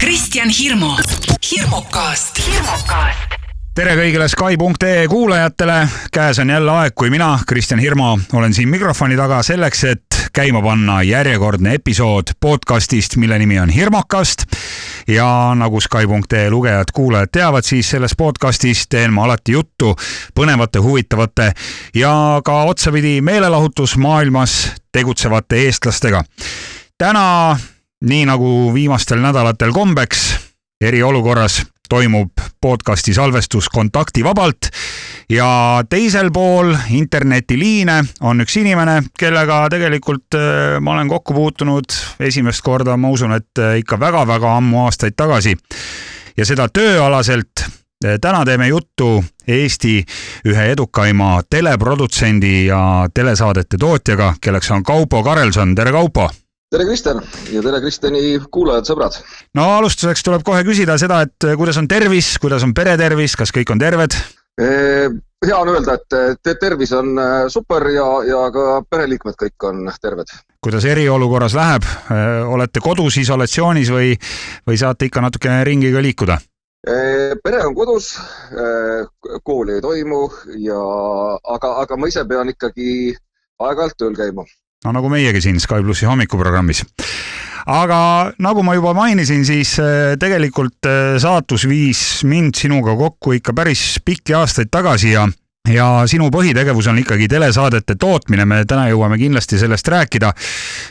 Kristjan Hirmu, hirmukast, hirmukast. Tere kõigile Sky.ee kuulajatele, käes on jälle aeg, kui mina, Kristjan Hirmu, olen siin mikrofoni taga selleks, et käima panna järjekordne episood podcastist, mille nimi on Hirmukast. ja nagu Sky.ee lugejad-kuulajad teavad, siis selles podcastis teen ma alati juttu põnevate, huvitavate ja ka otsapidi meelelahutusmaailmas tegutsevate eestlastega. täna, nii nagu viimastel nädalatel kombeks, eriolukorras toimub podcasti salvestus kontaktivabalt ja teisel pool internetiliine on üks inimene, kellega tegelikult äh, ma olen kokku puutunud esimest korda, ma usun, et äh, ikka väga-väga ammu aastaid tagasi ja seda tööalaselt. Äh, täna teeme juttu Eesti ühe edukaima teleprodutsendi ja telesaadete tootjaga, kelleks on Kaupo Karelson, tere Kaupo tere, Kristjan ja tere Kristjani kuulajad, sõbrad! no alustuseks tuleb kohe küsida seda, et eh, kuidas on tervis, kuidas on pere tervis, kas kõik on terved? hea on öelda, et tervis on eh, super ja, ja ka pereliikmed kõik on terved. kuidas eriolukorras läheb, eh, olete kodus isolatsioonis või, või saate ikka natukene ringi ka liikuda? pere on kodus, kooli ei toimu ja, aga, aga ma ise pean ikkagi aeg-ajalt tööl käima no nagu meiegi siin Sky plussi hommikuprogrammis. aga nagu ma juba mainisin, siis äh, tegelikult äh, saatus viis mind sinuga kokku ikka päris pikki aastaid tagasi ja ja sinu põhitegevus on ikkagi telesaadete tootmine, me täna jõuame kindlasti sellest rääkida.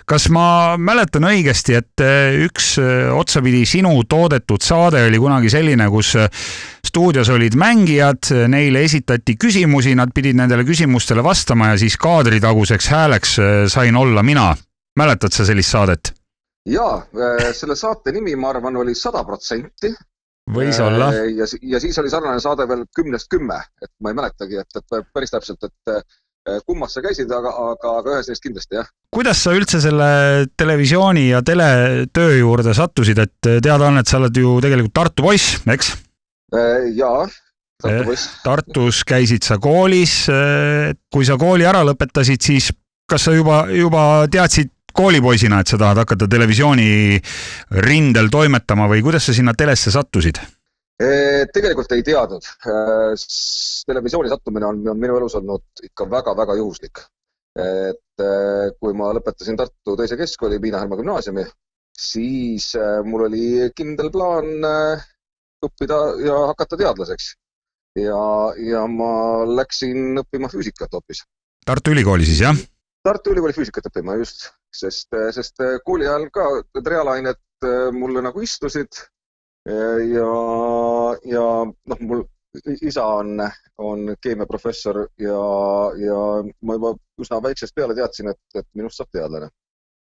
kas ma mäletan õigesti, et eh, üks eh, otsapidi sinu toodetud saade oli kunagi selline, kus eh, stuudios olid mängijad, neile esitati küsimusi, nad pidid nendele küsimustele vastama ja siis kaadritaguseks hääleks sain olla mina. mäletad sa sellist saadet? jaa, selle saate nimi, ma arvan, oli Sada protsenti võis olla. Äh, ja, ja siis oli sarnane saade veel kümnest kümme, et ma ei mäletagi, et, et päris täpselt, et äh, kummas sa käisid, aga, aga, aga ühes neist kindlasti jah. kuidas sa üldse selle televisiooni ja teletöö juurde sattusid, et teada on, et sa oled ju tegelikult Tartu poiss, eks? Äh, jaa, Tartu poiss. Tartus käisid sa koolis. kui sa kooli ära lõpetasid, siis kas sa juba, juba teadsid koolipoisina, et sa tahad hakata televisiooni rindel toimetama või kuidas sa sinna telesse sattusid? tegelikult ei teadnud. televisiooni sattumine on, on minu elus olnud ikka väga-väga juhuslik. et kui ma lõpetasin Tartu teise keskkooli, Piina Härma gümnaasiumi, siis mul oli kindel plaan õppida ja hakata teadlaseks. ja, ja ma läksin õppima füüsikat hoopis. Tartu Ülikooli siis, jah? Tartu Ülikooli füüsikat õppima, just sest, sest äh, kooli ajal ka reaalained äh, mulle nagu istusid ja, ja noh, mul isa on, on keemiaprofessor ja, ja ma juba üsna väiksest peale teadsin, et, et minust saab teadlane.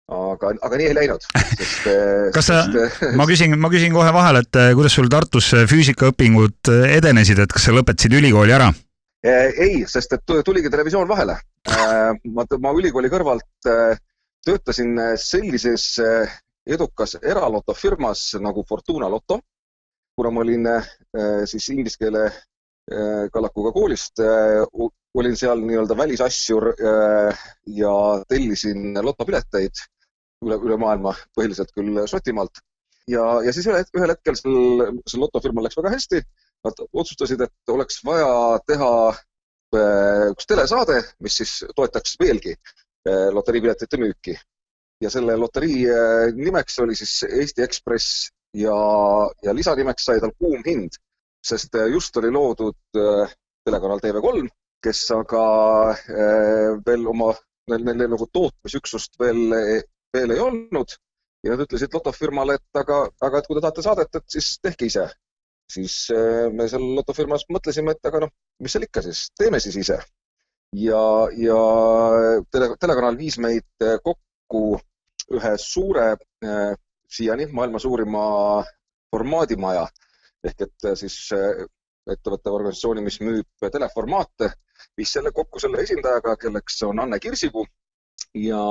aga, aga nii ei läinud, sest. Kas sa, ma küsin, ma küsin kohe vahele, et kuidas sul Tartus füüsikaõpingud edenesid, et kas sa lõpetasid ülikooli ära? ei, sest et tuligi televisioon vahele. ma, ma ülikooli kõrvalt töötasin äh, sellises äh, edukas eralotofirmas nagu Fortuna Loto. kuna ma olin äh, siis inglise keele kallakuga koolist, olin seal nii-öelda välisassjur ja tellisin lotopileteid üle, üle maailma, põhiliselt küll Šotimaalt. ja, ja siis ühel, ühel hetkel sel, sel lotofirmal läks väga hästi. Nad otsustasid, et oleks vaja teha üks telesaade, mis siis toetaks veelgi loteriipiletite müüki. ja selle loterii eh, nimeks oli siis Eesti Ekspress ja, ja lisanimeks sai tal Kuum hind, sest eh, just oli loodud telekanal TV3, kes aga veel oma, neil, neil nagu tootmisüksust veel, veel ei olnud ja nad ütlesid lotofirmale, et aga, aga et kui te tahate saadet, et siis tehke ise. siis me seal lotofirmas mõtlesime, et aga noh, mis seal ikka siis, teeme siis ise ja, ja tele, telekanal viis meid eh, kokku ühe suure eh,, siiani maailma suurima formaadimaja. Ehk et eh, siis eh, ettevõtte organisatsiooni, mis müüb teleformaate, viis selle kokku selle esindajaga, kelleks on Anne Kirsipuu. ja,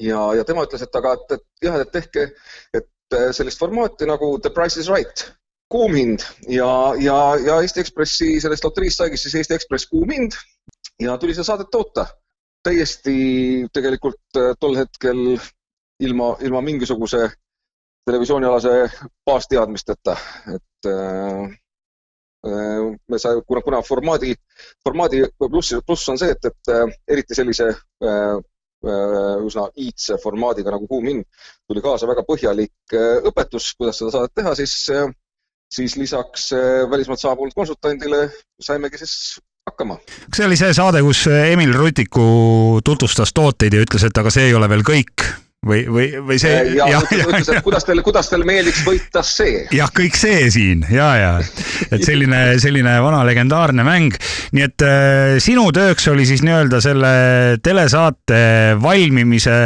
ja, ja tema ütles, et aga, et, et jah, et tehke, et sellist formaati nagu The Price is Right, kuumhind ja, ja, ja Eesti Ekspressi sellest loteriist saigi siis Eesti Ekspress kuumhind ja tuli seda saadet toota. täiesti tegelikult äh, tol hetkel ilma, ilma mingisuguse televisioonialase baasteadmisteta, et me sai, kuna, kuna formaadi, formaadi pluss, pluss on see, et, et eriti sellise üsna iidse formaadiga nagu Kuum hind tuli kaasa väga põhjalik õpetus, kuidas seda saadet teha, siis, siis lisaks välismaalt saabunud konsultandile saimegi siis hakkama. kas see oli see saade, kus Emil Rutiku tutvustas tooteid ja ütles, et aga see ei ole veel kõik? või, või, või see. ja, ja, ja ütles, et kuidas teile, kuidas teile meeldiks võita see. jah, kõik see siin ja, ja et selline, selline vana legendaarne mäng. nii et äh, sinu tööks oli siis nii-öelda selle telesaate valmimise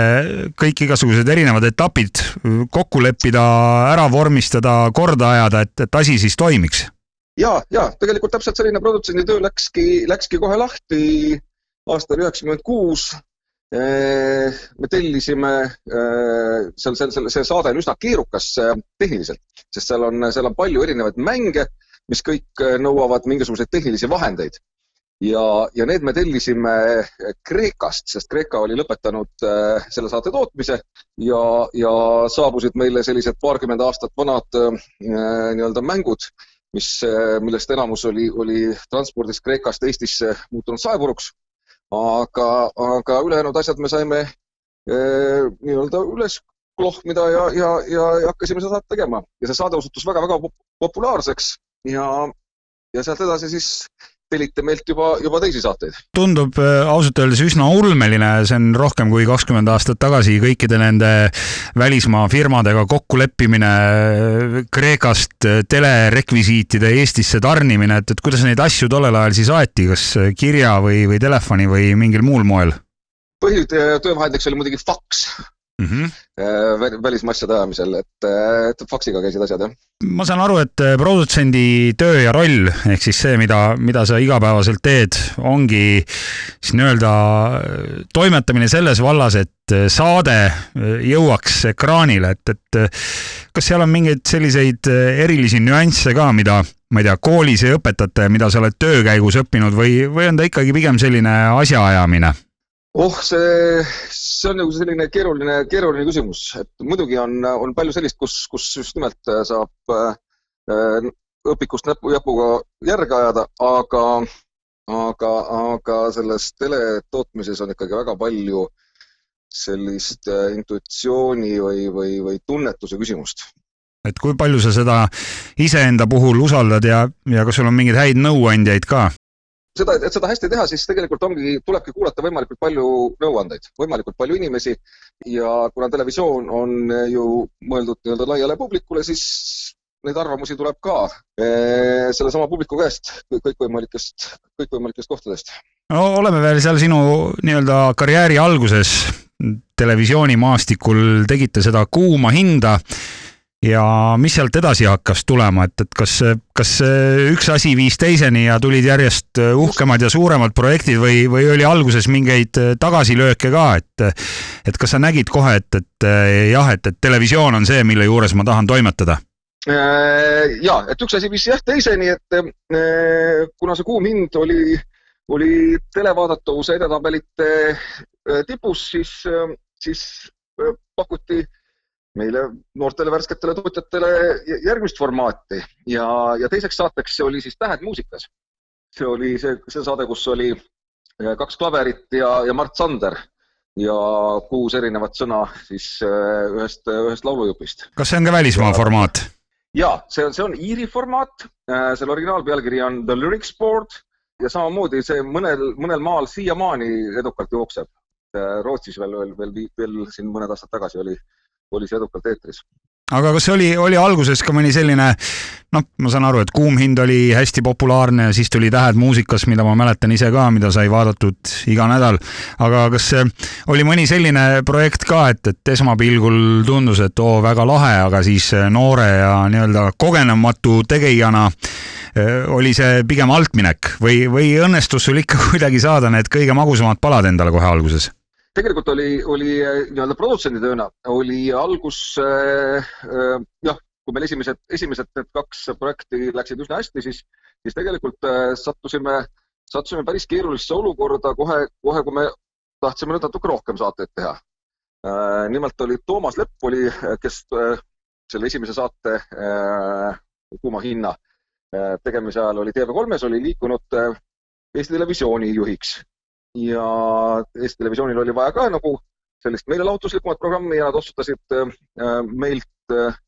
kõik igasugused erinevad etapid kokku leppida, ära vormistada, korda ajada, et, et asi siis toimiks ja, ja tegelikult täpselt selline produtsendi töö läkski, läkski kohe lahti aastal üheksakümmend kuus. me tellisime, seal, seal, seal, see saade on üsna keerukas tehniliselt, sest seal on, seal on palju erinevaid mänge, mis kõik nõuavad mingisuguseid tehnilisi vahendeid. ja, ja need me tellisime Kreekast, sest Kreeka oli lõpetanud selle saate tootmise ja, ja saabusid meile sellised paarkümmend aastat vanad nii-öelda mängud mis, eh, millest enamus oli, oli transpordis Kreekast Eestisse muutunud saepuruks. aga, aga ülejäänud asjad me saime eh, nii-öelda üles klohmida ja, ja, ja, ja hakkasime seda tegema ja see saade osutus väga-väga populaarseks ja, ja sealt edasi siis tellite meilt juba, juba teisi saateid. tundub äh, ausalt öeldes üsna ulmeline, see on rohkem kui kakskümmend aastat tagasi kõikide nende välismaa firmadega kokkuleppimine, äh, Kreekast äh, telerekvisiitide Eestisse tarnimine, et, et kuidas neid asju tollel ajal siis aeti, kas kirja või, või telefoni või mingil muul moel? põhitöövahendiks oli muidugi faks mm -hmm. välismaasjade ajamisel, et, et faksiga käisid asjad, jah. ma saan aru, et äh, produtsendi töö ja roll ehk siis see, mida, mida sa igapäevaselt teed, ongi siis nii-öelda äh, toimetamine selles vallas, et saade jõuaks ekraanile, et, et kas seal on mingeid selliseid erilisi nüansse ka, mida ma ei tea, koolis ei õpetata ja mida sa oled töö käigus õppinud või, või on ta ikkagi pigem selline asjaajamine? Oh, see, see on nagu selline keeruline, keeruline küsimus, et muidugi on, on palju sellist, kus, kus just nimelt äh, saab äh, õpikust näpu, jäpuga järge ajada, aga, aga, aga selles teletootmises on ikkagi väga palju sellist äh, intuitsiooni või, või, või tunnetuse küsimust et kui palju sa seda iseenda puhul usaldad ja, ja kas sul on mingeid häid nõuandjaid ka? Seda, et seda hästi teha, siis tegelikult ongi, tulebki kuulata võimalikult palju nõuandeid, võimalikult palju inimesi. Ja kuna televisioon on ju mõeldud nii-öelda laiale publikule, siis neid arvamusi tuleb ka eh, sellesama publiku käest, kõikvõimalikest, kõikvõimalikest kohtadest. no oleme veel seal sinu nii-öelda karjääri alguses. Televisioonimaastikul, tegite seda kuuma hinda ja mis sealt edasi hakkas tulema, et, et kas, kas üks asi viis teiseni ja tulid järjest uhkemad ja suuremad projektid või, või oli alguses mingeid tagasilööke ka, et et kas sa nägid kohe, et, et jah, et, et televisioon on see, mille juures ma tahan toimetada? Äh, ja, et üks asi viis jah teiseni, et äh, kuna see kuum hind oli, oli televaadatavuse edetabelite äh, tipus, siis, siis pakuti meile noortele värsketele tootjatele järgmist formaati ja, ja teiseks saateks see oli siis Tähed muusikas. see oli see, see saade, kus oli eh, kaks klaverit ja, ja Mart Sander ja kuus erinevat sõna siis eh, ühest, ühest laulujupist. kas see on ka välismaa formaat? ja see on, see on Iiri formaat, eh, selle originaalpealkiri on The Lyrics Board ja samamoodi see mõnel, mõnel maal siiamaani edukalt jookseb. Rootsis veel, veel, veel, veel siin mõned aastad tagasi oli oli see edukalt eetris aga kas oli, oli alguses ka mõni selline, noh, ma saan aru, et Kuum hind oli hästi populaarne ja siis tuli Tähed muusikas, mida ma mäletan ise ka, mida sai vaadatud iga nädal. aga kas oli mõni selline projekt ka, et, et esmapilgul tundus, et oo, väga lahe, aga siis noore ja nii-öelda kogenematu tegijana eh, oli see pigem altminek või, või õnnestus sul ikka kuidagi saada need kõige magusamad palad endale kohe alguses? Tegelikult oli, oli äh, nii-öelda produtsendi tööna oli algus äh, äh, jah, kui meil esimesed, esimesed need kaks projekti läksid üsna hästi, siis, siis tegelikult äh, sattusime, sattusime päris keerulisse olukorda kohe, kohe kui me tahtsime nüüd natuke rohkem saateid teha äh,. nimelt oli Toomas Lepp oli, kes äh, selle esimese saate äh, Kuuma hinna äh, tegemise ajal oli TV3-s oli liikunud äh, Eesti Televisiooni juhiks ja Eesti Televisioonil oli vaja ka nagu sellist meelelahutuslikumat programmi ja nad otsustasid äh, meilt äh,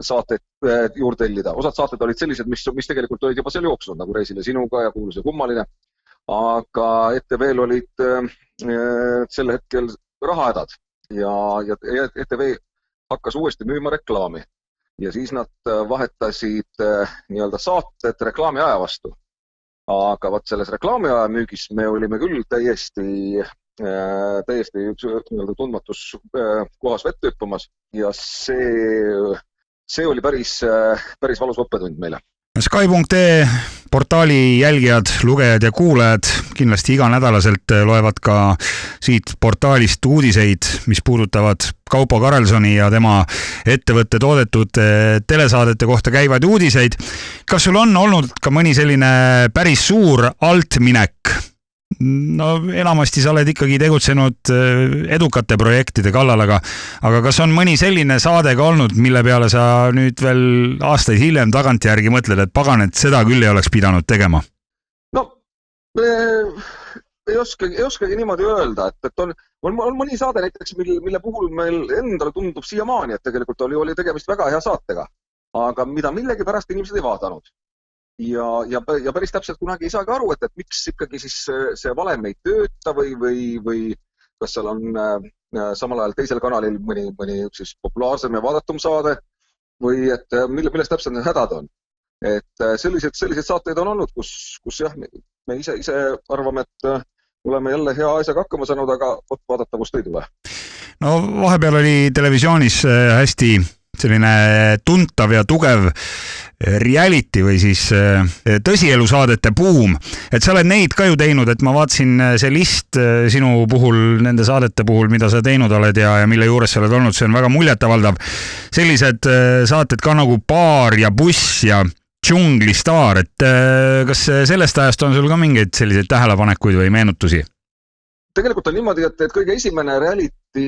saateid äh, juurde tellida. osad saated olid sellised, mis, mis tegelikult olid juba seal jooksnud, nagu Reisile sinuga ja Kuulus ja kummaline. aga ETV-l olid sel hetkel rahahädad ja, ja ETV hakkas uuesti müüma reklaami ja siis nad vahetasid nii-öelda saated reklaamiaja vastu. Aga vot selles reklaamiaja müügis me olime küll täiesti Äh, täiesti nii-öelda tundmatus äh, kohas vett hüppamas ja see, see oli päris, äh, päris valus õppetund meile. Sky.ee portaali jälgijad, lugejad ja kuulajad kindlasti iganädalaselt loevad ka siit portaalist uudiseid, mis puudutavad Kaupo Karelsoni ja tema ettevõtte toodetud telesaadete kohta käivaid uudiseid. kas sul on olnud ka mõni selline päris suur altminek no enamasti sa oled ikkagi tegutsenud äh, edukate projektide kallal, aga aga kas on mõni selline saade ka olnud, mille peale sa nüüd veel aastaid hiljem tagantjärgi mõtled, et pagan, et seda küll ei oleks pidanud tegema? no äh, ei oskagi, ei oskagi niimoodi öelda, et, et on, on, on mõni saade näiteks, mille, mille puhul meil endale tundub siiamaani, et tegelikult oli, oli tegemist väga hea saatega, aga mida millegipärast inimesed ei vaadanud ja, ja, ja päris täpselt kunagi ei saagi aru, et, et miks ikkagi siis see valem ei tööta või, või, või kas seal on äh, samal ajal teisel kanalil mõni, mõni siis populaarsem ja vaadatum saade või et äh, mille, milles täpselt need hädad on. et äh, selliseid, selliseid saateid on olnud, kus, kus jah, me ise, ise arvame, et äh, oleme jälle hea asjaga hakkama saanud, aga vot vaadata, kust ei tule. no vahepeal oli televisioonis äh, hästi selline tuntav ja tugev reality või siis äh, tõsielusaadete buum, et sa oled neid ka ju teinud, et ma vaatasin äh, see list äh, sinu puhul, nende saadete puhul, mida sa teinud oled ja, ja mille juures sa oled olnud, see on väga muljetavaldav. sellised saated ka nagu Baar ja Buss ja Džunglistaar, et kas sellest ajast on sul ka mingeid selliseid tähelepanekuid või meenutusi? Tegelikult on niimoodi, et, et kõige esimene reality,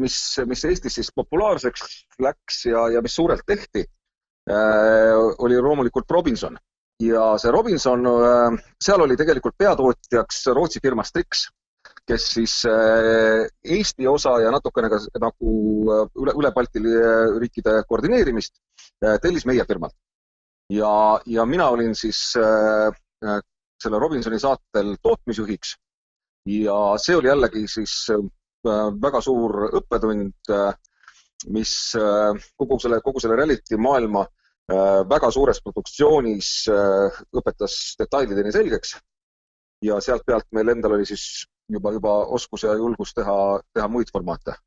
mis, mis Eestis siis populaarseks läks ja, ja mis suurelt tehti äh,, oli loomulikult Robinson. ja see Robinson äh,, seal oli tegelikult peatootjaks Rootsi firma Strix, kes siis äh, Eesti osa ja natukene ka nagu üle, üle Balti riikide koordineerimist äh, tellis meie firmalt. ja, ja mina olin siis äh selle Robinsoni saatel tootmisjuhiks ja see oli jällegi siis äh, väga suur õppetund, äh, mis äh, kogu selle, kogu selle reality maailma väga suures produktsioonis õpetas detailideni selgeks. ja sealt pealt meil endal oli siis juba, juba oskus ja julgus teha, teha muid formaate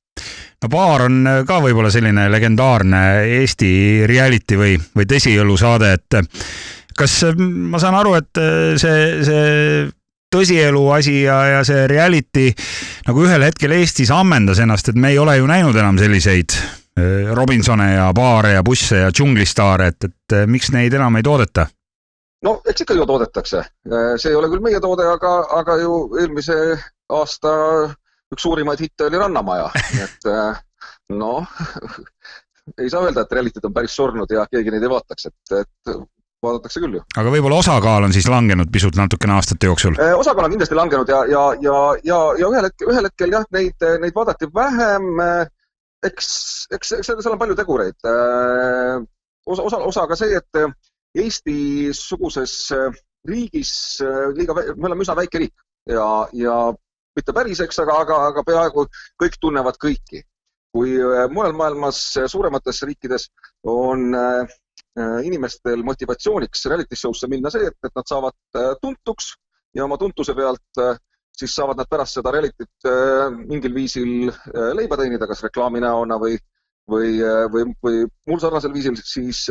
no Baar on ka võib-olla selline legendaarne Eesti reality või, või tõsiõlusaade, et kas ma saan aru, et see, see tõsielu asi ja, ja see reality nagu ühel hetkel Eestis ammendas ennast, et me ei ole ju näinud enam selliseid äh, Robinsone ja baare ja busse ja džunglistaare, et, et äh, miks neid enam ei toodeta? no eks ikka ju toodetakse, äh, see ei ole küll meie toode, aga, aga ju eelmise aasta üks suurimaid hitte oli Rannamaja, et noh, ei saa öelda, et reality'd on päris surnud ja keegi neid ei vaataks, et, et vaadatakse küll ju. aga võib-olla osakaal on siis langenud pisut natukene aastate jooksul? Äh, osakaal on kindlasti langenud ja, ja, ja, ja, ja ühel hetkel, ühel hetkel jah, neid, neid vaadati vähem. Äh, eks, eks, eks seal on palju tegureid. Äh, osa, osa, osa ka see, et Eesti-suguses riigis liiga, me oleme üsna väike riik ja, ja mitte päris, eks, aga, aga, aga peaaegu kõik tunnevad kõiki. kui mujal maailmas suuremates riikides on inimestel motivatsiooniks reality show'sse minna see, et, et nad saavad äh, tuntuks ja oma tuntuse pealt äh, siis saavad nad pärast seda reality't mingil viisil leiba teenida, kas reklaami näona või, või, või, või muul sarnasel viisil, siis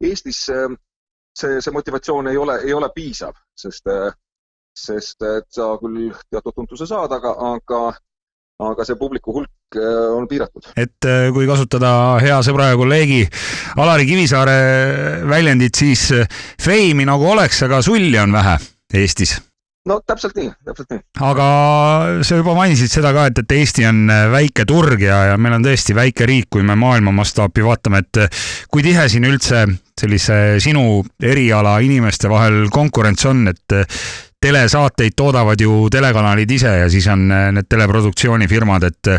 Eestis see, see motivatsioon ei ole, ei ole piisav, sest, sest et sa küll teatud tuntuse saad, aga, aga aga see publiku hulk äh, on piiratud. et äh, kui kasutada hea sõbra ja kolleegi Alari Kivisaare väljendit, siis äh, feimi nagu oleks, aga sulli on vähe Eestis no täpselt nii, täpselt nii. aga sa juba mainisid seda ka, et, et Eesti on väike turg ja, ja meil on tõesti väike riik, kui me maailma mastaapi vaatame, et kui tihe siin üldse sellise sinu eriala inimeste vahel konkurents on, et telesaateid toodavad ju telekanalid ise ja siis on need teleproduktsioonifirmad, et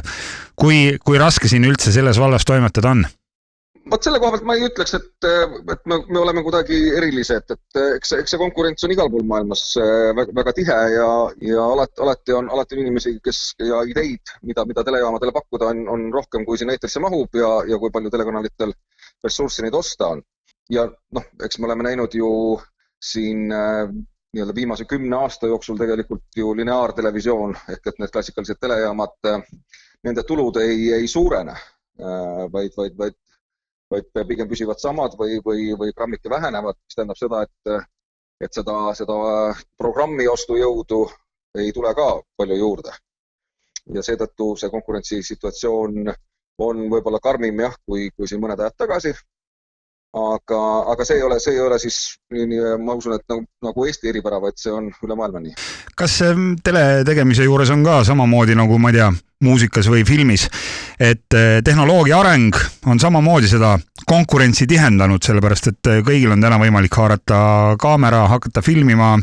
kui, kui raske siin üldse selles vallas toimetada on? vot selle koha pealt ma ei ütleks, et, et me, me oleme kuidagi erilised, et eks, eks see konkurents on igal pool maailmas äh, väga, väga tihe ja, ja alati, alati on, alati on inimesi, kes ja ideid, mida, mida telejaamadele pakkuda on, on rohkem, kui sinna eetrisse mahub ja, ja kui palju telekanalitel ressurssi neid osta on. ja noh, eks me oleme näinud ju siin äh, nii-öelda viimase kümne aasta jooksul tegelikult ju lineaartelevisioon ehk et need klassikalised telejaamad, äh, nende tulud ei, ei suurene, vaid, vaid, vaid vaid pigem püsivad samad või, või, või grammike vähenevad, mis tähendab seda, et, et seda, seda programmi ostujõudu ei tule ka palju juurde. ja seetõttu see konkurentsisituatsioon on võib-olla karmim jah, kui, kui siin mõned ajad tagasi, aga, aga see ei ole, see ei ole siis nii, ma usun, et nagu, nagu Eesti eripära, vaid see on üle maailma nii. kas tele tegemise juures on ka samamoodi nagu ma ei tea, muusikas või filmis, et eh, tehnoloogia areng on samamoodi seda konkurentsi tihendanud, sellepärast et eh, kõigil on täna võimalik haarata kaamera, hakata filmima,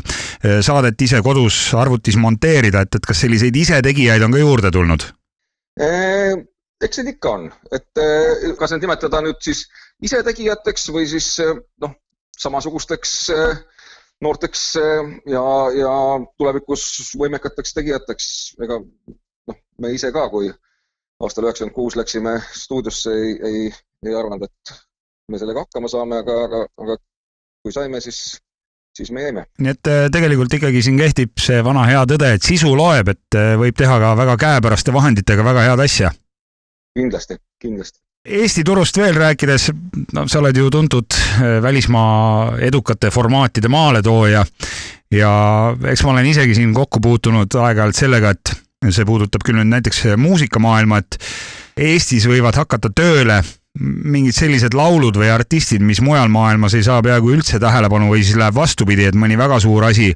eh, saadet ise kodus arvutis monteerida, et, et kas selliseid isetegijaid on ka juurde tulnud? Eks neid ikka on, et kas need nimetada nüüd siis isetegijateks või siis noh, samasugusteks noorteks ja, ja tulevikus võimekateks tegijateks, ega noh, me ise ka, kui aastal üheksakümmend kuus läksime stuudiosse, ei, ei, ei arvanud, et me sellega hakkama saame, aga, aga, aga kui saime, siis, siis me jäime. nii et tegelikult ikkagi siin kehtib see vana hea tõde, et sisu loeb, et võib teha ka väga käepäraste vahenditega väga head asja. Kindlasti, kindlasti. Eesti turust veel rääkides, no sa oled ju tuntud äh, välismaa edukate formaatide maaletooja ja eks ma olen isegi siin kokku puutunud aeg-ajalt sellega, et see puudutab küll nüüd näiteks muusikamaailma, et Eestis võivad hakata tööle mingid sellised laulud või artistid, mis mujal maailmas ei saa peaaegu üldse tähelepanu või siis läheb vastupidi, et mõni väga suur asi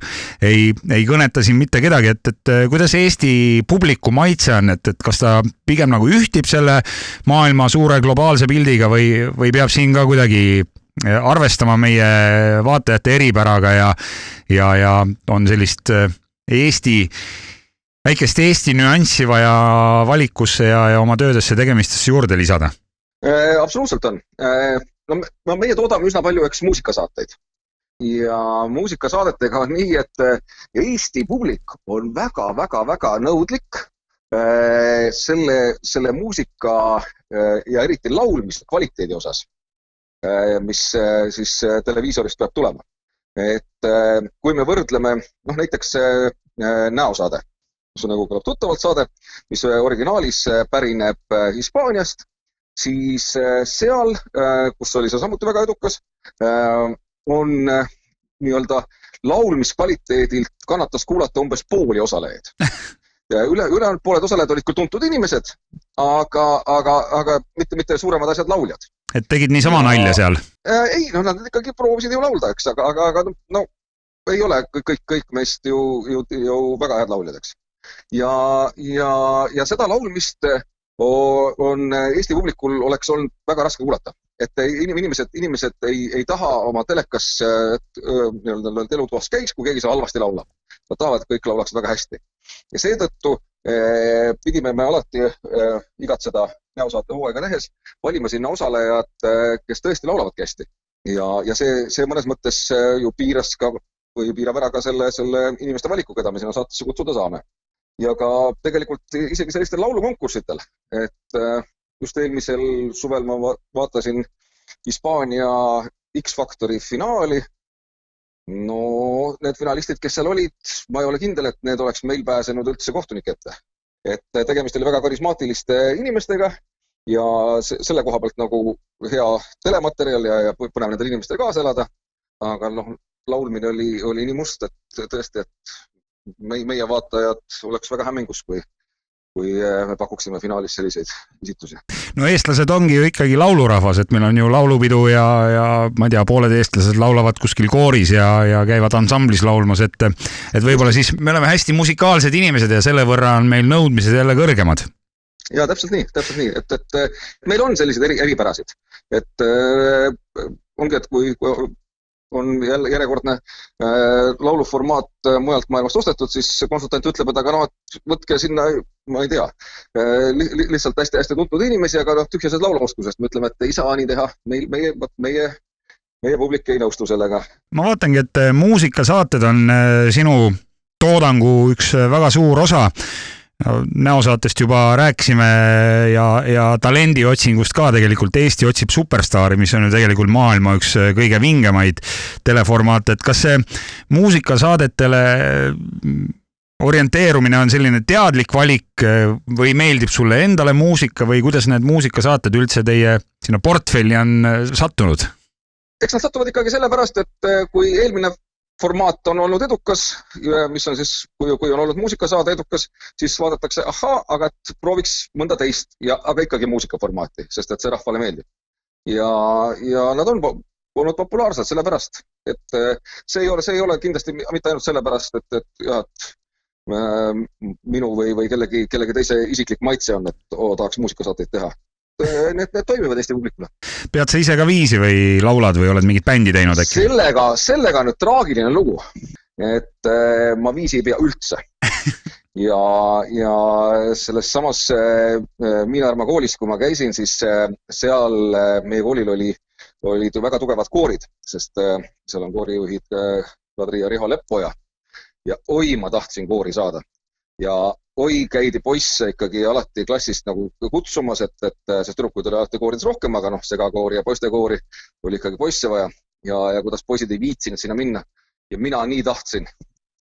ei, ei kõneta siin mitte kedagi, et, et kuidas Eesti publiku maitse on, et, et kas ta pigem nagu ühtib selle maailma suure globaalse pildiga või, või peab siin ka kuidagi arvestama meie vaatajate eripäraga ja, ja, ja on sellist Eesti, väikest Eesti nüanssi vaja valikusse ja, ja oma töödesse, tegemistesse juurde lisada absoluutselt on. Äh, no meie toodame üsna palju, eks, muusikasaateid ja muusikasaadetega on nii, et äh, Eesti publik on väga-väga-väga nõudlik selle, selle muusika ja eriti laulmise kvaliteedi osas, mis siis televiisorist peab tulema. et kui me võrdleme, noh näiteks näosaade, mis on nagu kõlab tuttavalt saade, mis originaalis pärineb Hispaaniast siis äh, seal, äh, kus oli see samuti väga edukas, äh, on nii-öelda laulmiskvaliteedilt kannatas kuulata umbes pooli osalejaid. ja üle, ülejäänud pooled osalejad olid küll tuntud inimesed, aga, aga, aga mitte, mitte suuremad asjad lauljad. et tegid niisama nalja seal ei, no nad ikkagi proovisid ju laulda, eks, aga, aga, aga no ei ole kõik, kõik, kõik meist ju, ju, ju väga head lauljad, eks. ja, ja, ja seda laulmist on Eesti publikul oleks olnud väga raske kuulata. et inimesed, inimesed ei, ei taha oma telekas nii-öelda elutoas käiks, kui keegi seal halvasti laulab. Nad tahavad, et kõik laulaksid väga hästi. ja seetõttu eh, pidime me alati eh, igat seda näosaate hooaega tehes valima sinna osalejad kes tõesti laulavadki hästi. ja, ja see, see mõnes mõttes ju piiras ka või piirab ära ka selle, selle inimeste valiku, keda me sinna saatesse kutsuda saame ja ka tegelikult isegi sellistel laulukonkurssidel, et äh, just eelmisel suvel ma vaatasin Hispaania X-Factori finaali. no need finalistid, kes seal olid, ma ei ole kindel, et need oleks meil pääsenud üldse kohtunike ette. et tegemist oli väga karismaatiliste inimestega ja selle koha pealt nagu hea telematerjal ja, ja põnev nendel inimestel kaasa elada. aga noh, laulmine oli, oli nii must, et tõesti, et meie, vaatajad oleks väga hämmingus, kui, kui äh, me pakuksime finaalis selliseid esitusi. no eestlased ongi ju ikkagi laulurahvas, et meil on ju laulupidu ja, ja ma ei tea, pooled eestlased laulavad kuskil kooris ja, ja käivad ansamblis laulmas, et et võib-olla siis me oleme hästi musikaalsed inimesed ja selle võrra on meil nõudmised jälle kõrgemad ja täpselt nii, täpselt nii, et, et meil on sellised eri, eripärasid, et äh, ongi, et kui, kui on jälle järjekordne äh, lauluformaat äh, mujalt maailmast ostetud, siis konsultant ütleb, et aga noh, et võtke sinna, ma ei tea äh, li, li, lihtsalt hästi-hästi tuntud inimesi, aga noh, tühjased lauluoskusest, me ütleme, et ei saa nii teha, meil, meie, vot meie meie publik ei nõustu sellega. ma vaatangi, et muusikasaated on sinu toodangu üks väga suur osa näosaatest juba rääkisime ja, ja talendiotsingust ka tegelikult Eesti otsib superstaari, mis on ju tegelikult maailma üks kõige vingemaid teleformaate, et kas see muusikasaadetele orienteerumine on selline teadlik valik või meeldib sulle endale muusika või kuidas need muusikasaated üldse teie sinna portfelli on sattunud? eks nad satuvad ikkagi sellepärast, et kui eelmine formaat on olnud edukas, mis on siis, kui, kui on olnud muusikasaade edukas, siis vaadatakse, ahaa, aga et prooviks mõnda teist ja, aga ikkagi muusikaformaati, sest et see rahvale meeldib. ja, ja nad on olnud populaarsed sellepärast, et eh, see ei ole, see ei ole kindlasti mitte ainult sellepärast, et, et jah, et äh, minu või, või kellegi, kellegi teise isiklik maitse on, et oo, tahaks muusikasaateid teha need, need toimivad Eesti publikule. pead sa ise ka viisi või laulad või oled mingit bändi teinud äkki? sellega, sellega on nüüd traagiline lugu, et äh, ma viisi ei pea üldse ja, ja selles samas äh, Miinarma koolis, kui ma käisin, siis äh, seal äh, meie koolil oli, olid väga tugevad koorid, sest äh, seal on koorijuhid äh, Kadri ja Riho Leppoja ja oi, ma tahtsin koori saada ja oi, käidi poisse ikkagi alati klassist nagu kutsumas, et, et sest tüdrukuid oli alati koorides rohkem, aga noh, segakoori ja poistekoori oli ikkagi poisse vaja. Ja, ja kuidas poisid ei viitsinud sinna minna. Ja mina nii tahtsin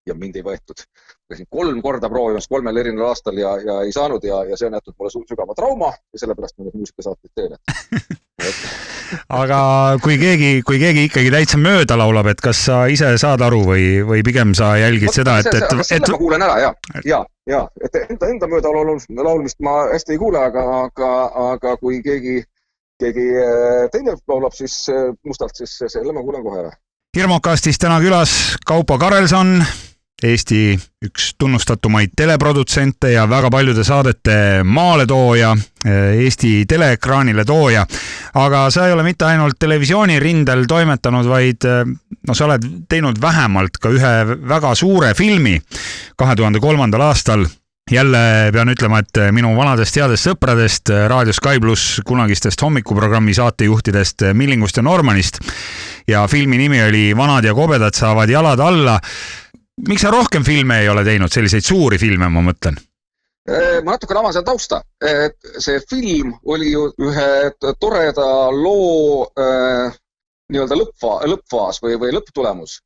ja mind ei võetud. käisin kolm korda proovimas kolmel erineval aastal ja, ja ei saanud ja, ja see on jätnud mulle sügava trauma ja sellepärast ma nüüd muusikasaateid teen aga kui keegi, kui keegi ikkagi täitsa mööda laulab, et kas sa ise saad aru või, või pigem sa jälgid Võt, seda, et, et, et. selle ma kuulen ära ja, ja, ja, et enda, enda mööda laulmist ma hästi ei kuule, aga, aga, aga kui keegi, keegi äh, teine laulab, siis äh, mustalt, siis selle ma kuulen kohe ära. hirmukastis täna külas Kaupo Karelson Eesti üks tunnustatumaid teleprodutsente ja väga paljude saadete maaletooja, Eesti teleekraanile tooja. aga sa ei ole mitte ainult televisioonirindel toimetanud, vaid no sa oled teinud vähemalt ka ühe väga suure filmi kahe tuhande kolmandal aastal. Jälle pean ütlema, et minu vanadest headest sõpradest Raadio Sky pluss kunagistest hommikuprogrammi saatejuhtidest Millingust ja Normanist. Ja filmi nimi oli Vanad ja kobedad saavad jalad alla miks sa rohkem filme ei ole teinud, selliseid suuri filme, ma mõtlen? Äh, ma natukene avan seda tausta, et see film oli ju ühe toreda loo äh, nii-öelda lõppfa-, lõppfaas või, või lõpptulemus.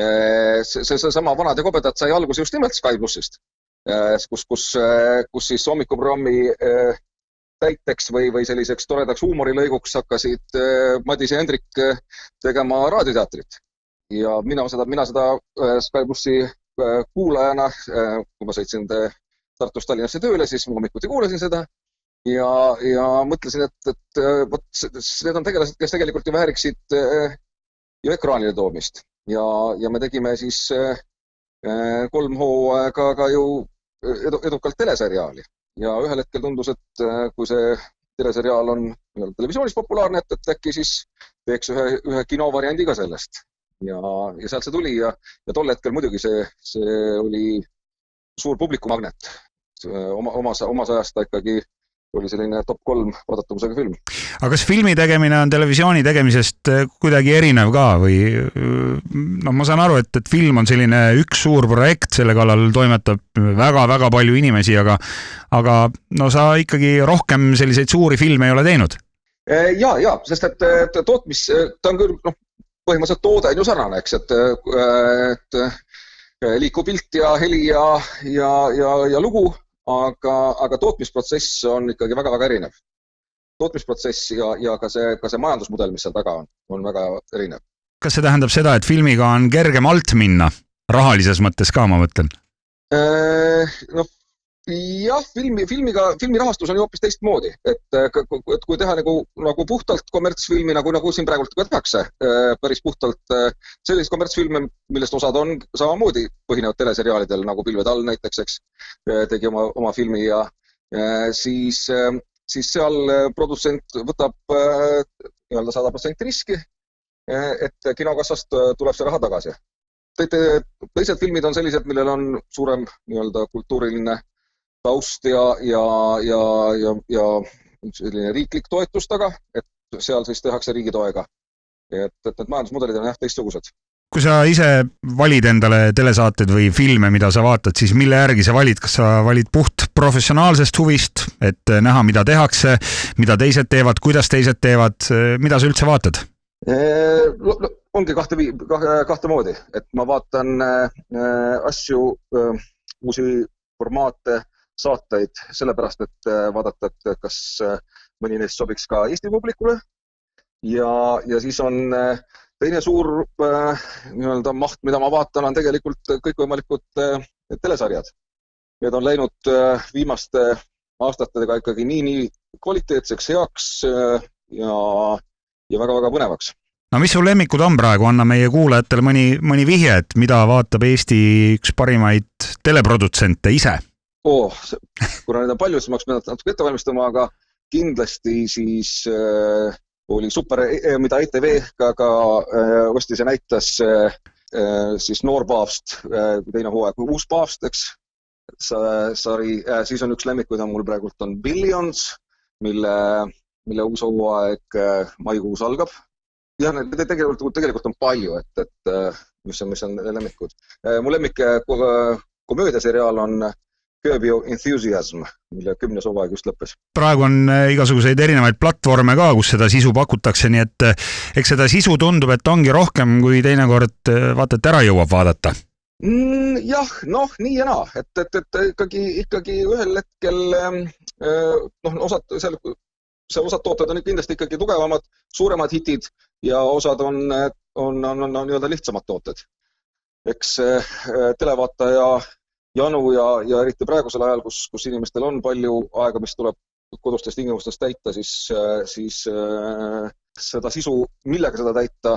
Äh, see, see, seesama Vanad ja kobedad sai alguse just nimelt Sky plussist, äh, kus, kus, kus siis hommikuprogrammi täiteks või, või selliseks toredaks huumorilõiguks hakkasid Madis ja Hendrik tegema raadioteatrit ja mina seda, mina seda äh, Sky plussi äh, kuulajana, äh, kui ma sõitsin Tartust Tallinnasse tööle, siis hommikuti kuulasin seda. Ja, ja mõtlesin, et, et vot need on tegelased, kes tegelikult ju vääriksid ju ekraanile toomist. Ja, ja me tegime siis kolm hooaega ka ju edu, edukalt teleseriaali. Ja ühel hetkel tundus, et kui see teleseriaal on televisioonis populaarne, et, et äkki siis teeks ühe, ühe kinovariandi ka sellest ja, ja sealt see tuli ja, ja tol hetkel muidugi see, see oli suur publikumagnet. oma, omas, omas ajast ta ikkagi oli selline top kolm vaadatavusega film. aga kas filmi tegemine on televisiooni tegemisest äh, kuidagi erinev ka või noh, ma saan aru, et, et film on selline üks suur projekt, selle kallal toimetab väga-väga palju inimesi, aga aga no sa ikkagi rohkem selliseid suuri filme ei ole teinud äh, ja, ja sest et tootmis, ta on küll noh, põhimõtteliselt toode on ju sarnane, eks, et, et liikuv pilt ja heli ja, ja, ja, ja lugu, aga, aga tootmisprotsess on ikkagi väga-väga erinev. tootmisprotsess ja, ja ka see, ka see majandusmudel, mis seal taga on, on väga erinev. kas see tähendab seda, et filmiga on kergem alt minna, rahalises mõttes ka, ma mõtlen? Noh, jah, filmi, filmiga, filmi rahastus on ju hoopis teistmoodi, et, et kui teha nagu, nagu puhtalt kommertsfilmi, nagu, nagu siin praegult ka tehakse, päris puhtalt selliseid kommertsfilme, millest osad on samamoodi põhinevad teleseriaalidel nagu Pilved all näiteks, eks, tegi oma, oma filmi ja siis, siis seal produtsent võtab nii-öelda sada protsenti riski, et kinokassast tuleb see raha tagasi. Teised filmid on sellised, millel on suurem nii-öelda kultuuriline taust ja, ja, ja, ja, ja selline riiklik toetus taga, et seal siis tehakse riigi toega. et, et need majandusmudelid on jah teistsugused. kui sa ise valid endale telesaateid või filme, mida sa vaatad, siis mille järgi sa valid, kas sa valid puht professionaalsest huvist, et näha, mida tehakse, mida teised teevad, kuidas teised teevad, mida sa üldse vaatad? ongi kahte, kahte moodi, et ma vaatan äh, asju äh,, uusi formaate, saateid sellepärast, et äh, vaadata, et kas äh, mõni neist sobiks ka Eesti publikule. ja, ja siis on äh, teine suur äh, nii-öelda maht, mida ma vaatan, on tegelikult kõikvõimalikud äh, telesarjad. Need on läinud äh, viimaste aastatega ikkagi nii, nii kvaliteetseks, heaks äh, ja, ja väga-väga põnevaks no mis su lemmikud on praegu, anna meie kuulajatele mõni, mõni vihje, et mida vaatab Eesti üks parimaid teleprodutsente ise? Oh, kuna neid on palju, siis ma pidanud natuke ette valmistama, aga kindlasti siis äh, oli super, e-, mida ETV ka, ka äh, ostis ja näitas äh, äh, siis Noor paavst äh,, teine hooaeg, uus paavst, eks, sari äh,, siis on üks lemmikuid on mul praegult on Billions, mille, mille uus hooaeg äh, maikuus algab jah, neid tegelikult, tegelikult on palju, et, et äh, mis on, mis on lemmikud. Äh, mu lemmik äh, komöödiaseriaal on Curb Your Enthusiasm, mille kümnes hooaeg just lõppes. praegu on igasuguseid erinevaid platvorme ka, kus seda sisu pakutakse, nii et eks seda sisu tundub, et ongi rohkem, kui teinekord vaata, et ära jõuab vaadata mm,. jah, noh, nii ja naa, et, et, et ikkagi, ikkagi ühel hetkel ähm, noh, osad seal seal osad tooted on kindlasti ikkagi tugevamad, suuremad hitid ja osad on, on, on, on, on nii-öelda lihtsamad tooted. eks televaataja janu ja, ja eriti praegusel ajal, kus, kus inimestel on palju aega, mis tuleb kodustes tingimustes täita, siis, siis äh, seda sisu, millega seda täita,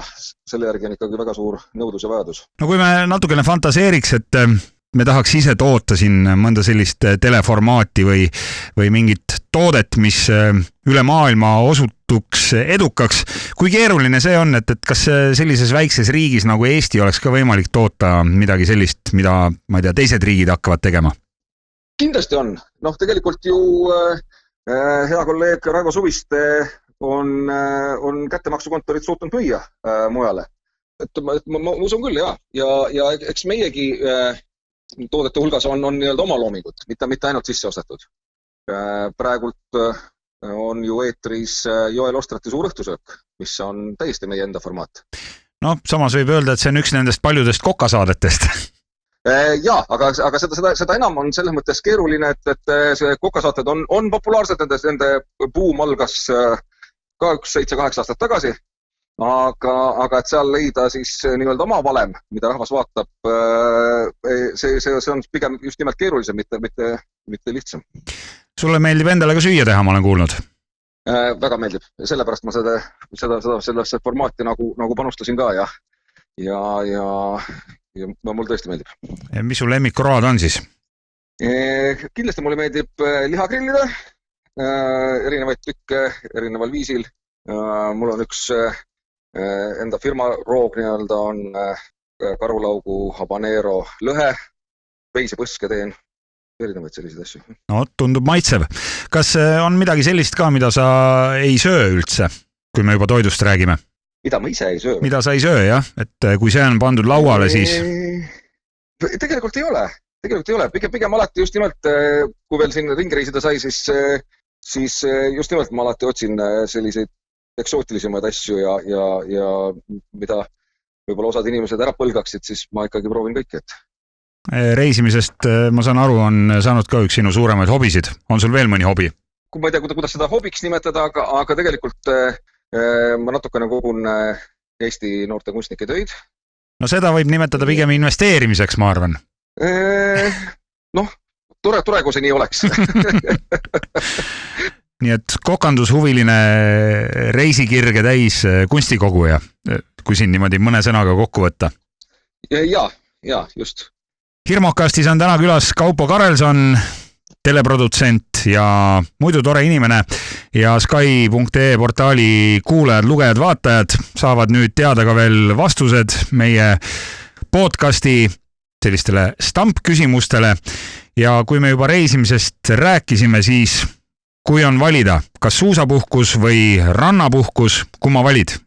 selle järgi on ikkagi väga suur nõudlus ja vajadus. no kui me natukene fantaseeriks, et me tahaks ise toota siin mõnda sellist äh, teleformaati või, või mingit toodet, mis äh, üle maailma osutuks edukaks. kui keeruline see on, et, et kas äh, sellises väikses riigis nagu Eesti oleks ka võimalik toota midagi sellist, mida, ma ei tea, teised riigid hakkavad tegema? kindlasti on, noh, tegelikult ju äh, hea kolleeg Raivo Suviste on äh,, on kättemaksukontorit suutnud müüa äh, mujale. et ma, ma, ma usun küll ja, ja, ja eks meiegi äh, toodete hulgas on, on nii-öelda omaloomingut, mitte, mitte ainult sisse ostetud. Äh, praegult äh, on ju eetris äh, Joel Ostrati Suur õhtusöök, mis on täiesti meie enda formaat. noh, samas võib öelda, et see on üks nendest paljudest kokasaadetest ja, aga, aga seda, seda, seda enam on selles mõttes keeruline, et, et see kokasaated on, on populaarsed, nende, nende buum algas ka üks seitse-kaheksa aastat tagasi aga, aga et seal leida siis nii-öelda oma valem, mida rahvas vaatab, äh, see, see, see on pigem just nimelt keerulisem, mitte, mitte, mitte lihtsam. sulle meeldib endale ka süüa teha, ma olen kuulnud äh,? väga meeldib sellepärast ma seda, seda, seda, sellesse formaati nagu, nagu panustasin ka ja, ja, ja, ja mulle tõesti meeldib. mis su lemmikroad on siis e,? kindlasti mulle meeldib liha grillida äh,, erinevaid tükke erineval viisil äh,. mul on üks Äh, enda firma roog nii-öelda on äh, karulaugu habanero lõhe, veisepõske teen, erinevaid selliseid asju. no tundub maitsev. kas äh, on midagi sellist ka, mida sa ei söö üldse, kui me juba toidust räägime? mida ma ise ei söö? mida sa ei söö jah, et kui see on pandud lauale, siis? tegelikult ei ole, tegelikult ei ole, pigem, pigem alati just nimelt, kui veel siin ringi reisida sai, siis, siis just nimelt ma alati otsin selliseid eksootilisemaid asju ja, ja, ja mida võib-olla osad inimesed ära põlgaksid, siis ma ikkagi proovin kõike, et. reisimisest, ma saan aru, on saanud ka üks sinu suuremaid hobisid, on sul veel mõni hobi? ma ei tea, kuidas seda hobiks nimetada, aga, aga tegelikult äh, ma natukene kogun äh, Eesti noorte kunstnike töid. no seda võib nimetada pigem investeerimiseks, ma arvan. noh, tore, tore, kui see nii oleks nii et kokandushuviline reisikirge täis äh, kunstikoguja, kui siin niimoodi mõne sõnaga kokku võtta. ja, ja just. hirmukastis on täna külas Kaupo Karelson, teleprodutsent ja muidu tore inimene ja Sky.ee portaali kuulajad-lugejad-vaatajad saavad nüüd teada ka veel vastused meie podcasti sellistele stampküsimustele ja kui me juba reisimisest rääkisime, siis kui on valida, kas suusapuhkus või rannapuhkus, kumma valid?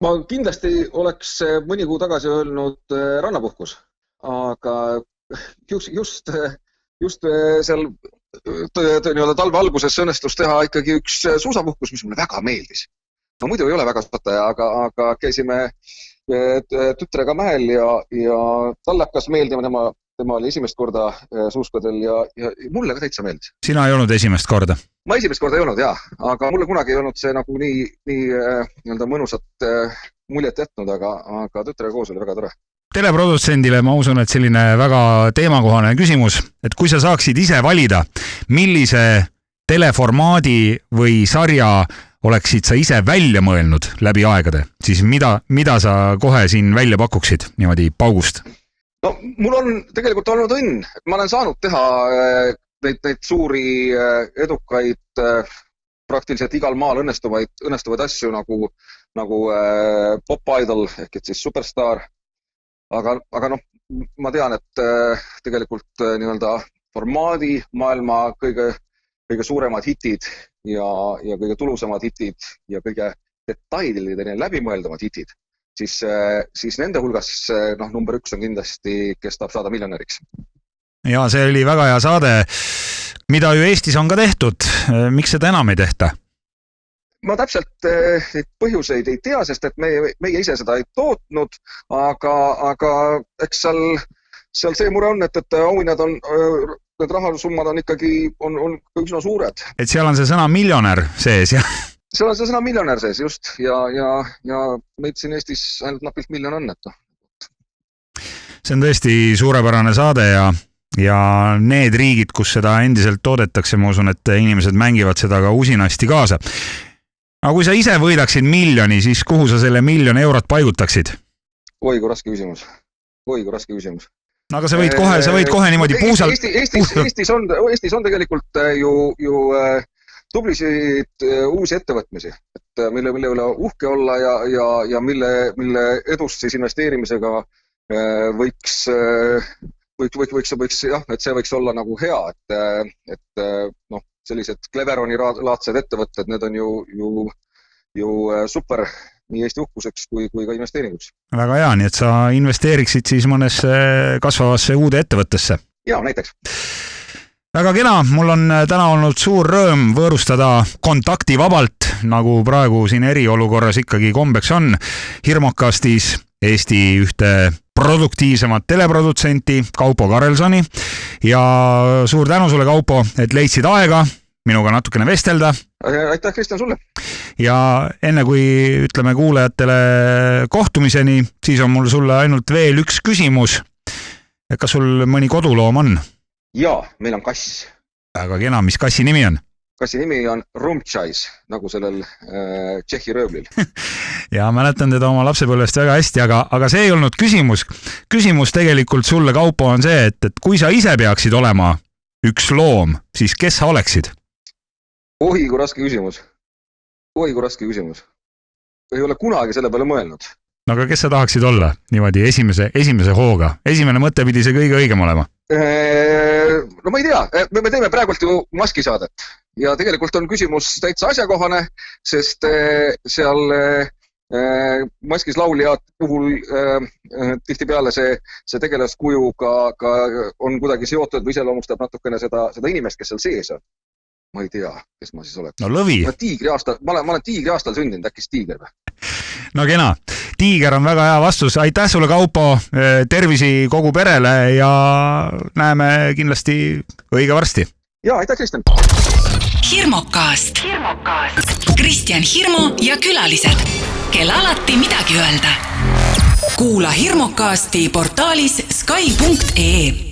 ma kindlasti oleks äh, mõni kuu tagasi öelnud äh, rannapuhkus, aga just, just, just äh, seal nii-öelda talve alguses õnnestus teha ikkagi üks suusapuhkus, mis mulle väga meeldis. no muidu ei ole väga suusataja, aga, aga käisime tütrega mäel ja, ja talle hakkas meeldima, tema, tema oli esimest korda äh, suuskadel ja, ja mulle ka täitsa meeldis. sina ei olnud esimest korda? ma esimest korda ei olnud jaa, aga mulle kunagi ei olnud see nagu nii, nii äh, nii-öelda mõnusat äh, muljet jätnud, aga, aga tütrega koos oli väga tore. teleprodutsendile ma usun, et selline väga teemakohane küsimus, et kui sa saaksid ise valida, millise teleformaadi või sarja oleksid sa ise välja mõelnud läbi aegade, siis mida, mida sa kohe siin välja pakuksid niimoodi paugust? No mul on tegelikult olnud õnn, et ma olen saanud teha äh, neid, neid suuri äh, edukaid äh, praktiliselt igal maal õnnestuvaid, õnnestuvaid asju nagu, nagu Pop Idol ehk et siis Superstaar. aga, aga noh, ma tean, et tegelikult nii-öelda formaadi maailma kõige, kõige suuremad hitid ja, ja kõige tulusamad hitid ja kõige detailideni läbimõeldamad hitid, siis, siis nende hulgas noh, number üks on kindlasti Kes tahab saada miljonäriks. ja see oli väga hea saade, mida ju Eestis on ka tehtud. miks seda enam ei tehta? ma täpselt eh, neid põhjuseid ei tea, sest et meie, meie ise seda ei tootnud, aga, aga eks seal, seal see mure on, et, et auhinnad on, need rahasummad on ikkagi, on, on üsna suured. et seal on see sõna miljonär sees ja seal on see sõna miljonär sees just ja, ja, ja meid siin Eestis ainult napilt miljon on, et noh, see on tõesti suurepärane saade ja, ja need riigid, kus seda endiselt toodetakse, ma usun, et inimesed mängivad seda ka usinasti kaasa. aga kui sa ise võidaksid miljoni, siis kuhu sa selle miljon eurot paigutaksid? oi kui raske küsimus, oi kui raske küsimus. aga sa võid kohe, sa võid kohe niimoodi puusalt, Eesti, Eestis, Eestis on, Eestis on tegelikult äh, ju, ju äh, tublisid äh, uusi ettevõtmisi, et äh, mille, mille üle uhke olla ja, ja, ja mille, mille edust siis investeerimisega äh, võiks äh, võiks, võiks, võiks, võiks jah, et see võiks olla nagu hea, et, et äh, noh, sellised Cleveroni laadsed ettevõtted, need on ju, ju, ju äh, super nii Eesti uhkuseks kui, kui ka investeeringuks. väga hea, nii et sa investeeriksid siis mõnesse kasvavasse uude ettevõttesse. ja näiteks. Väga kena, mul on äh, täna olnud suur rõõm võõrustada kontaktivabalt, nagu praegu siin eriolukorras ikkagi kombeks on, hirmukastis Eesti ühte produktiivsemat teleprodutsenti Kaupo Karelsoni ja suur tänu sulle, Kaupo, et leidsid aega minuga natukene vestelda aitäh, Kristjan, sulle! ja enne kui ütleme kuulajatele kohtumiseni, siis on mul sulle ainult veel üks küsimus. kas sul mõni koduloom on? jaa, meil on kass. väga kena, mis kassi nimi on? kassi nimi on Rumtšais, nagu sellel äh, Tšehhi röövlil. ja mäletan teda oma lapsepõlvest väga hästi, aga, aga see ei olnud küsimus. küsimus tegelikult sulle, Kaupo, on see, et, et kui sa ise peaksid olema üks loom, siis kes sa oleksid? oi kui raske küsimus. oi kui raske küsimus. ei ole kunagi selle peale mõelnud. no aga kes sa tahaksid olla niimoodi esimese, esimese hooga? esimene mõte pidi see kõige õigem olema. No ma ei tea, me, me teeme praegult ju maskisaadet ja tegelikult on küsimus täitsa asjakohane, sest eh, seal maskis lauljad puhul tihtipeale see, see tegelaskuju ka, ka on kuidagi seotud või iseloomustab natukene seda, seda inimest, kes seal sees on. ma ei tea, kes ma siis oleks. no lõvi ma, olen tiigri aastal, ma olen, ma olen tiigri aastal sündinud, äkki siis tiiger või? No kena. tiiger on väga hea vastus, aitäh sulle, Kaupo, tervisi kogu perele ja näeme kindlasti õige varsti. ja aitäh, Kristjan. hirmukast. Kristjan Hirmu ja külalised, kel alati midagi öelda. kuula hirmukasti portaalis Sky.ee